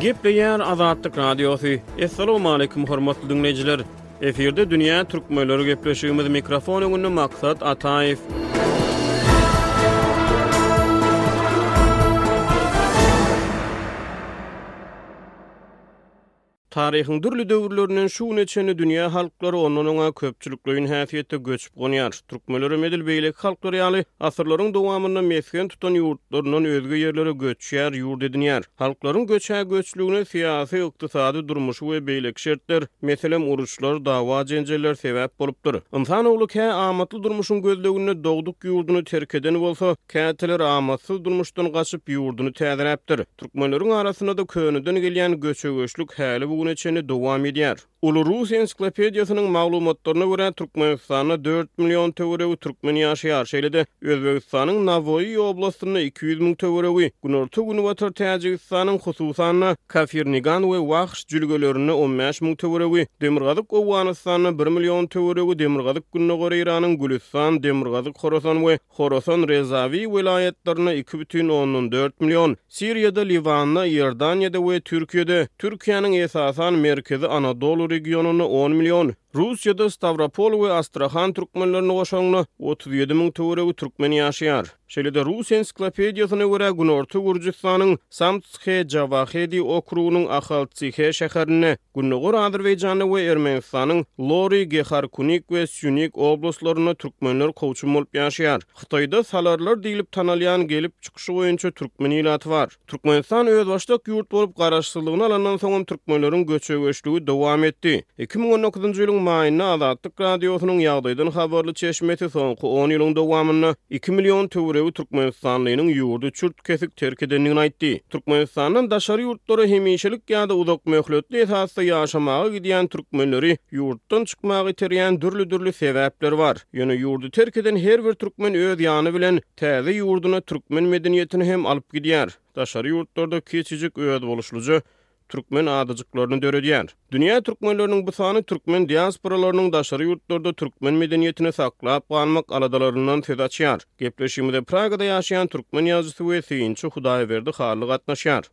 Gepleýär Azatlyk Radiosy. Assalamualaikum hormatly dinleýjiler. Efirde dünýä türkmenleri gepleşigimiz mikrofon öňünde Maksat Ataýew. Taryhyň dürli döwürlerinden şu güne çenli dünýä halklary ondan oňa köpçülikleýin häsiýetde göçüp-gonýar. Türkmenlerem edil beýleki halklar ýaly, asyrlaryň dowamynda mesgen tutan ýurtlaryndan özge ýerlere göçýär, ýurt edinýär. Halklaryň göçä-göçlügine syýasy, ykdysady, durmuşy we beýleki şertler, meselem, uruşlar, dawa-jenjeller sebäp bolupdyr. Ynsan ogly kä amatly durmuşyň gözleginde dogduk ýurduny terk eden bolsa, Käteler amatsyz durmuşdan gaçyp, ýurduny täzeläpdir. Türkmenleriň arasynda-da köneden gelýän göçegeçlik häli bu güne çenli dowam edýär. Uly rus ensiklopediýasynyň maglumatlaryna görä, Türkmenistanda dört million töweregi türkmen ýaşaýar, şeýle-de Özbegistanyň Nawoiý oblastynda iki ýüz müň töweregi, günorta-günbatar Täjigistanyň, hususan-da, Kafirnigan we Wahş jülgelerinde on bäş müň töweregi, demirgazyk Owganystanda bir million töweregi, demirgazyk-gündogar Eýranyň Gülüstan, demirgazyk Horasan we Horasan, Rezawi welaýatlarynda iki bütin ondan dört million, Siriýada, Liwanda, Iordaniýada we Türkiýede, Türkiýäniň esasan Merkezi Anadoly regionynda on million, Russiýada Stawropol we Astrahan türkmenlerini goşaňda otuz ýedi müň töweregi türkmen ýaşaýar. Şeýle-de Rus ensiklopediýasyna görä Günorta Gürjüstanyň Samts Ahalthe Jawahedi okrugynyň Ahaltsihe şäherinde, gündogar Azerbaýjanda we Ermenistanyň Lori, Geharkunik we Sýunik oblastlarynda türkmenler kowçum bolup ýaşaýar. Hytaýda Salarlar diýlip tanalýan gelip çykyşy boýunça türkmen ilaty bar. Türkmenistan özbaşdak ýurt bolup garaşsyzlygyny alandan soňam türkmenleriň göçe-göçligi dowam etdi. Iki müň on dokuzynjy ýylyň maýynda Azatlyk Radiosynyň ýagdaýdan habarly çeşmesi soňky on ýylyň dowamynda iki million töweregi türkmenistanlynyň ýurdy tut-kesik terk edendigini aýtdy. Türkmenistandan daşary ýurtlara hemişelik ýa-da uzakmöhletli esasda ýaşamaga gidýän türkmenleri ýurtdan çykmaga iterýän dürli-dürli sebäpler bar. Ýöne ýurdy terk eden her bir türkmen öz ýany bilen täze ýurduna türkmen medeniýetini hem alyp gidýär. Daşary ýurtlarda kiçijik özboluşlyja türkmen adajyklaryny döredýär. Dünýä türkmenleriniň bu sany türkmen diasporalarynyň daşary ýurtlarda türkmen medeniýetini saklap galmak aladalaryndan söz açýar. Gepleşigimize Pragada ýaşaýan türkmen ýazyjysy we synçy Hudaýberdi Hally gatnaşýar.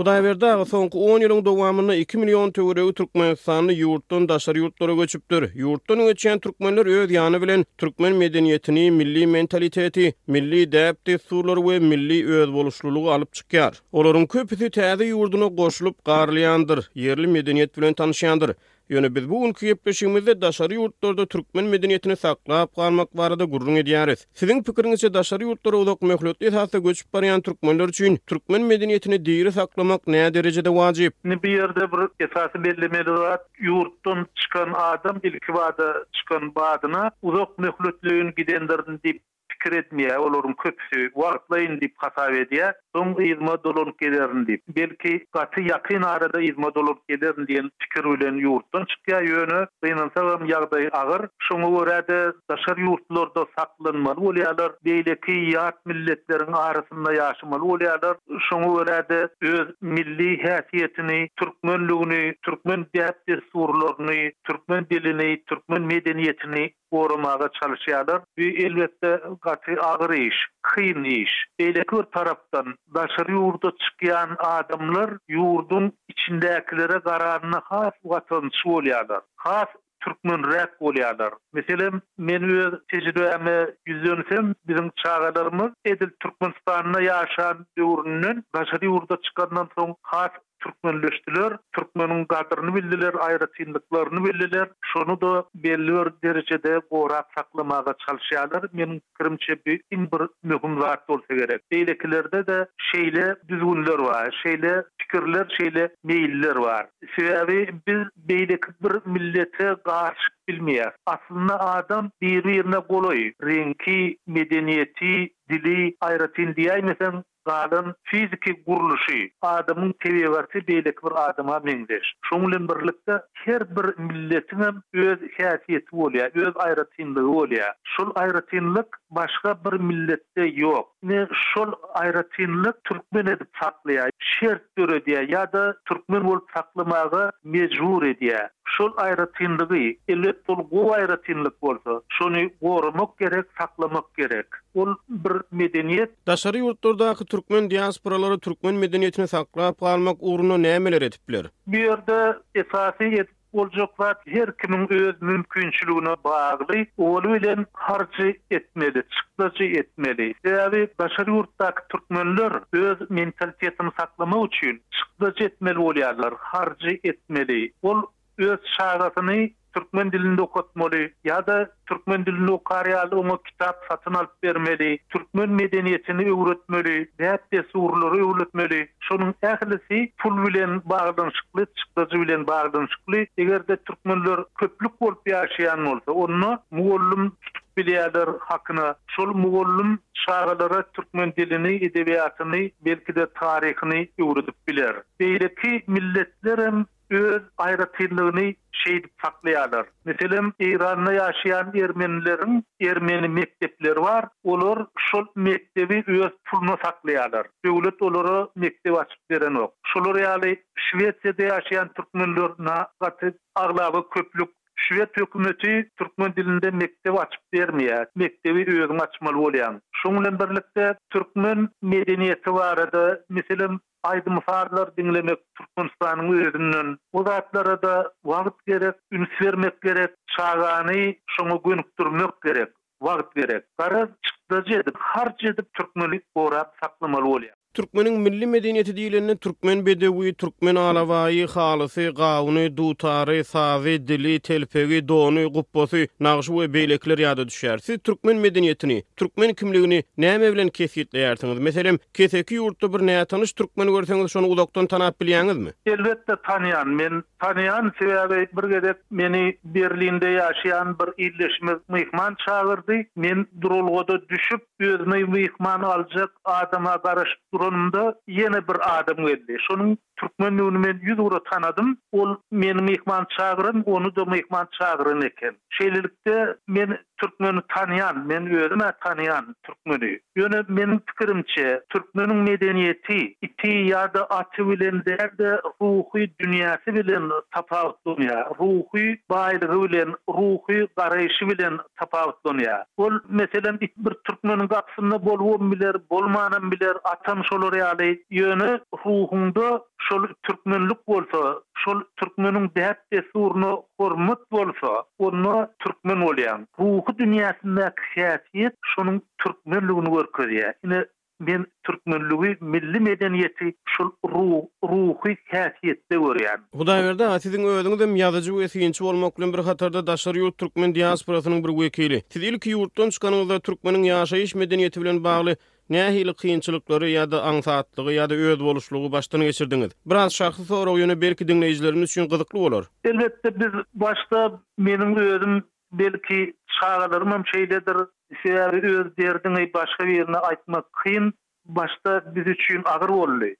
Hudaýberdi aga, soňky on ýylyň dowamynda iki million töweregi türkmenistanly ýurtdan daşary ýurtlara göçüpdir. Ýurtdan göçýän türkmenler öz ýany bilen türkmen medeniýetini, milli mentaliteti, milli däp-dessurlary we milli özboluşlylygy alyp. Gitýär. Olaryň köpüsi täze ýurduna goşulyp, garlaýandyr, ýerli medeniýet bilen tanyşýandyr. Ýöne biz bu günki gepleşigimizde daşary ýurtlarda türkmen medeniýetini saklap galmak barada gürrüň edýäris. Siziň pikiriňizçe daşary ýurtlara uzak möhletli esasda göçüp barýan türkmenler üçin türkmen medeniýetini diri saklamak näderejede wajyp? Indi bu ýerde bir esasy bellemeli zat, ýurtdan çykan adam ilkibada çykan badyna uzak möhletleýin gidendirin diýip Pikir etmeýär, olaryň köpüsi, Wagtlaýyn diýip hasap edýär. Soň yzyma dolanyp gelerin diýip, belki, gaty ýakyn arada yzyma dolanyp gelerin diýen pikir bilen ýurtdan çykýar, ýöne, gynansagam, ýagdaýy agyr. Şoňa görä-de, daşary ýurtlarda saklanmaly bolýarlar, beýleki ýat milletleriň arasynda ýaşamaly bolýarlar. Şoňa görä-de, öz milli häsiýetini, türkmenligini, türkmen däp-dessurlaryny, türkmen dilini, türkmen medeniýetini goramaga çalyşýarlar. Bu elbetde gaty agyr iş, kyn iş. Beýleki bir tarapdan daşary ýurda çykýan adamlar ýurduň içindäkilere garanda has watançy bolýarlar, has türkmenräk bolýarlar. Meselem, men öz tejribäme ýüzlensem, biziň çagalarymyz edil Türkmenistanda ýaşan döwründen daşary ýurda çykandan soň has Türkmenleşdiler, türkmeniň gadyryny bildiler, aýratynlyklaryny bildiler, şony-da belli bir derejede gorap saklamaga çalyşýarlar, meniň pikirimçe bu iň bir möhüm zat bolsa gerek. Beýlekilerde-de şeýle düzgünler bar, şeýle pikirler, şeýle meýiller bar. Sebäbi biz beýleki bir millete garyşyp bilmeýäs. Aslynda adam bir-birine golaý, reňki, medeniýeti, dili aýratyn diýäýmeseň, Galan fiziki gurluşy, adamyň tebigaty beýleki bir adama meňzeş. Şonuň bilen birlikde, her bir milletiň hem öz häsiýeti bolýar, öz aýratynlygy bolýar. Şol aýratynlyk başga bir milletde ýok. Ine, şol aýratynlyk türkmen edip saklaýar, şert döredýär ýa-da türkmen bolup saklamaga mejbur edýär. Şol aýratynlygy, elbetde, ol gowy aýratynlyk bolsa, şony goramak gerek, saklamak gerek. Ol bir medeniýet. Daşary ýurtlardaky türkmen diasporalary türkmen medeniýetini saklap galmak ugrunda nämeler edipler? Bu ýerde esasy edip boljak zat her kimiň öz mümkinçiligine bagly, ol bilen harjy etmeli, çykdajy etmeli. Sebäbi daşary ýurtdaky türkmenler öz mentalitetini saklamak üçin çykdajy etmeli bolýarlar, harjy etmeli. Ol öz çagasyny türkmen dilinde okatmaly ýa-da türkmen dilinde okar ýaly oňa kitap satyn alyp bermeli, türkmen medeniýetini öwretmeli, däp-dessurlary öwretmeli, şonuň ählisi pul bilen baglanyşykly, çykdajy bilen baglanyşykly. Eger-de türkmenler köplük bolup ýaşaýan bolsa, onda mugallym tutup bilýärler hakyna. Şol mugallym çagalara türkmen dilini, edebiýatyny, belki-de taryhyny öwredip biler. Beýleki milletler hem öz aýratynlygyny şeýdip saklaýarlar. Meselem, Eýranda ýaşaýan ermenileriň ermeni mekdepleri bar. Olar şol mekdebi öz puluna saklaýarlar. Döwlet olara mekdep açyp berenok. Şolar ýaly Şwesiýada ýaşaýan türkmenler na gaty aglaba köplük. Şwed hökümeti türkmen dilinde mekdep açyp bermeýär. Mekdebi özüň açmaly bolýaň. Şoň bilen birlikde türkmen medeniýeti barada, meselem, Aýdym-sazlary diňlemek Türkmenistanyň özünden. Bu zatlara-da wagt gerek, üns bermek gerek, çagany şoňa gönükdirmek gerek, wagt gerek. Garaz, çykdajy edip, harç edip türkmeni gorap saklamaly bolýar. Türkmeniň milli medeniýeti diýlende türkmen bedewi, türkmen alabaýy, halysy, gawuny, dutary, sazy, dili, telpegi, dony, gubbasy, nagyşy we beýlekiler ýada düşýär. Siz türkmen medeniýetini, türkmen kimligini näme bilen kesgitleýärsiňiz? Meselem, Keseki ýurtda bir nätanyş türkmeni görseňiz şony uzakdan tanap bilýäňizmi? Elbetde tanýan. Men tanýan, sebäbi bir gezek meni Berlinde ýaşaýan bir ildeşimiz myhman çagyrdy. Men duralgada düşüp, özümi myhman aljak adama garaşyp duranymda ýene bir adam geldi. Şonuň Türkmenligini men ýüz ugra tanadym. Ol meni myhman çagyran, ony-da myhman çagyran eken. Şeýlelikde, men türkmeni tanýan, men özüm-ä tanýan türkmeni. Ýöne, meniň pikirimçe, türkmeniň medeniýeti iti ýa-da aty bilen däl-de, ruhy dünýäsi bilen tapawutlanýar, ruhy baýlygy bilen, ruhy garaýşy bilen tapawutlanýar. Ol, meselem, it bir türkmeniň gapysynda bolubam biler, bolmanam biler, atam şolar ýaly, ýöne ruhuňda şol türkmenlik bolsa, şol türkmeniň däp-dessuryna hormat bolsa, onda türkmen bolýaň. Ruhy dünýäsindäki häsiýet şonuň türkmenligini görkezýär. Ine, Men türkmenligi, milli medeniýeti şol ruhy häsiýetde görýän. Hudaýberdi aga, siziň özüňizem ýazyjy we synçy bolmak bilen bir hatarda daşary ýurt türkmen diasporasynyň bir wekili. Siz ilki ýurtdan çykanyňyzda türkmeniň ýaşaýyş medeniýeti bilen bagly nähili kynçylyklary ýa-da aňsatlygy ýa-da özboluşlygy başdan geçirdiňiz? Biraz şahsy sorag, ýöne belki diňleýjilerimiz üçin gyzykly bolar. Elbetde biz başda meniň özüm Belki, çagalarymam şeýledir. Sebäbi öz derdiňi başga birine aýtmak kyn. Başda biz üçin agyr boldy.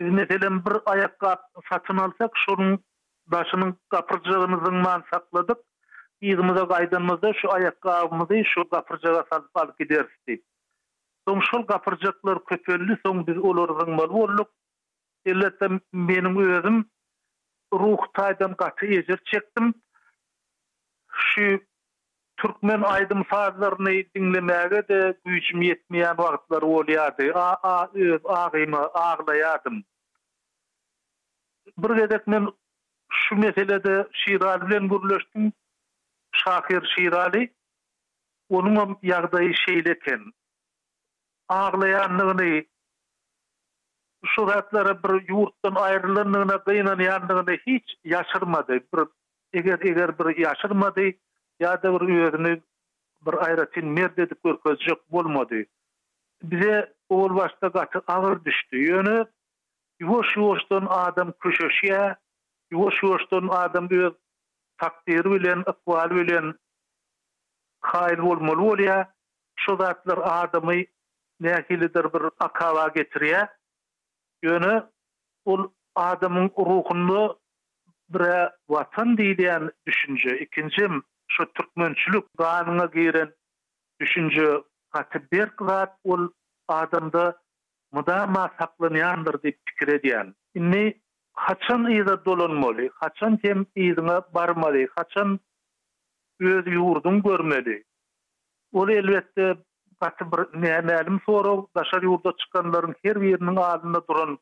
Biz, meselem, bir aýakgap satyn alsak, şonuň daşynyň gapyrjagyny zyňman sakladyk. Yzymyza gaýdanymyzda şu aýakgabymyzy şol gapyrjaga salyp alyp gideris diýip. Soň şol gapyrjaklar köpeldi, soň biz olary zyňmaly bolduk. Elbetde, meniň özüm ruhy taýdan gaty ejir çekdim. Şu türkmen aýdym-sazlaryny diňlemäge-de güýjüm ýetmeýän wagtlary bolýardy. A-a öz agyma aglaýardym. Bir gezek men şu meselede Şiraly bilen gürleşdim. Şahyr Şiraly. Onuňam ýagdaýy şeýle eken. aglaýandygyny, şu zatlara bir ýurtdan aýrylandygyna gynanýandygyny hiç ýaşyrmady. Bir eger eger bir ýaşyrmady ýa-da bir özüni bir aýratyn mert edip görkezjek bolmady. Bize ol başda gaty agyr düşdi. Ýöne ýuwaş-ýuwaşdan adam köşeşýär, ýuwaş-ýuwaşdan adam öz takdyry bilen, ykbaly bilen kaýyl bolmaly bolýar. Şu zatlar adamy nähilidir bir akaba getirýä. Ýöne ol adamyň ruhunda bir-ä Watan diýilýän düşünje, ikinjem şu türkmençilik ganyňa giren düşünje gaty berk zat ol adamda. mydama saklanýandyr diýip pikir edýän. Indi haçan yza dolanmaly, haçan hem yzyňa barmaly, haçan öz ýurduňy görmeli? Ol elbetde gaty bir nämälim sorag, daşary ýurda çykanlaryň her biriniň alynda duran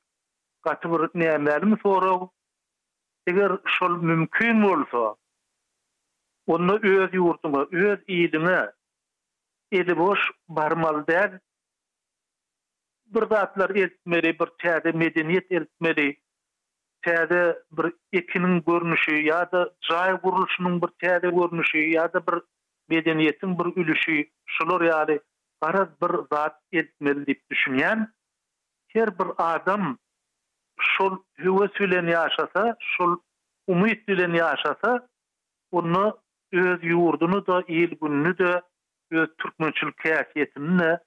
gaty bir nämälim sorag. Eger şol mümkin bolsa, onda öz ýurduňa, öz iliňe eli boş barmaly däl. Bir zatlar eltmeli, bir täze medeniýet eltmeli, täze bir ekiniň görnüşi ýa-da jaý gurluşynyň bir täze görnüşi ýa-da bir medeniýetiň bir ülüşi, şular ýaly garaz bir zat eltmeli diýip düşünýän. Her bir adam şol höwes bilen ýaşasa, şol umyt bilen ýaşasa, onda öz ýurduny-da, il-gününi-de öz türkmençilik häsiýetimi-de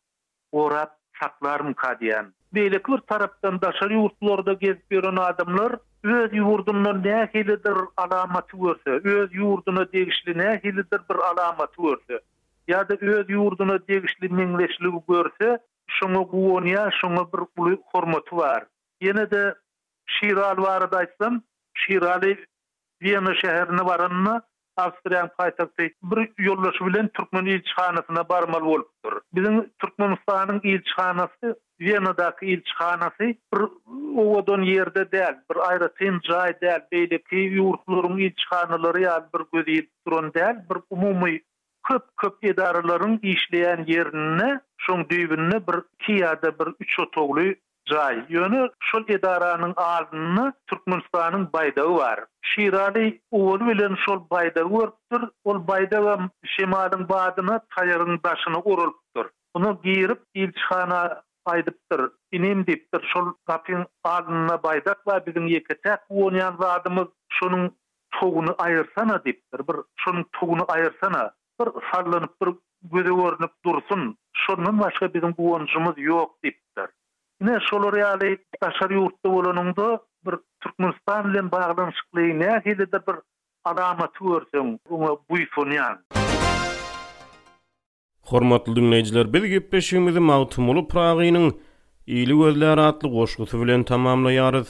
gorap saklarmyka diýýän. Beýleki bir tarapdan daşary ýurtlarda gezip ýören adamlar öz ýurdundan nähilidir alamaty görse, öz ýurduna degişli nähilidir bir alamaty görse ýa-da öz ýurduna degişli meňzeşligi görse, şoňa guwanýar, şoňa bir uly hormaty bar. Ýene-de Şiraly barada aýtsam, Şiraly Wiýana şäherine baranda, Awstriýanyň paýtagty bir ýoldaşy bilen türkmen ilçihanasyna barmaly bolupdyr. Biziň Türkmenistanyň ilçihanasy Wiýanadaky ilçihanasy bir owadan ýerde däl, bir aýratyn jaý däl, beýleki ýurtlaryň ilçihanalary ýaly bir göze ilip duran däl, bir umumy köp-köp edaralaryň işleýän ýerinde, şoň düýbünde bir iki ýa-da bir üç otagly Jaý, ýöne şol edaranyň aldynda Türkmenistanyň baýdagy bar. Şiraly owaly bilen şol baýdagy görüpdir, ol baýdagam şemalyň badyna taýagyň daşyna oralypdyr. Ony girip, ilçihana aýdypdyr, Inim, diýipdir, şol gapyň aldynda baýdak bar, biziň ýeke-täk guwanýan zadymyz, şonuň toguny aýyrsana, diýipdir, bir şonuň toguny aýyrsana. Bir sallanyp, bir göze görnüp dursun, şondan başga biziň guwanjymyz ýok diýipdir. Ine, şolar ýaly daşary ýurtda bolanyňda, bir Türkmenistan bilen baglanyşykly nähilidir bir alamaty görseň, oňa buýsanýaň. Hormatly diňleýjiler, biz gepleşigimizi Magtymguly Pyragynyň Ili gözlär atly goşgusy bilen tamamlaýarys.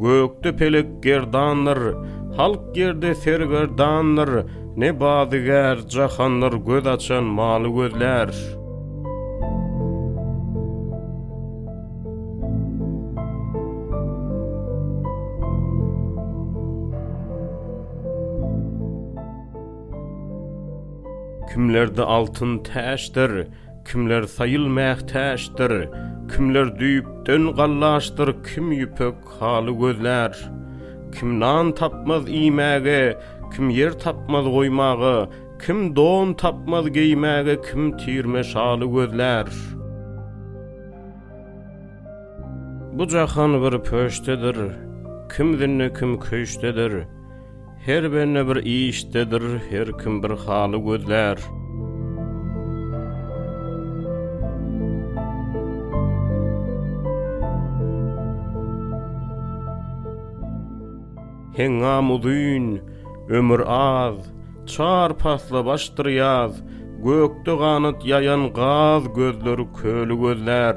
Gökde pelek gerdandyr, Halk ýerde sergerdandyr, Ne badygär jahandyr, Göz açan maly gözlär. Kimlerde altyn täçdir. Kimler saýyl mähtäçdir, kimler düýpden gallaçdyr, kim ýüpek haly gözlär. Kim nan tapmaz iýmäge, kim ýer tapmaz goýmaga, kim don tapmaz geýmäge, kim tirme şaly gözlär. Bu jahan bir pöşdedir, kim zinde, kim köşdedir. Her bende bir işdedir, her kim bir haly gözlär. Heňňam uzyn, ömür az, çar pasla başdyr ýaz, gökde ganat ýaýan gaz gözleri köli gözlär.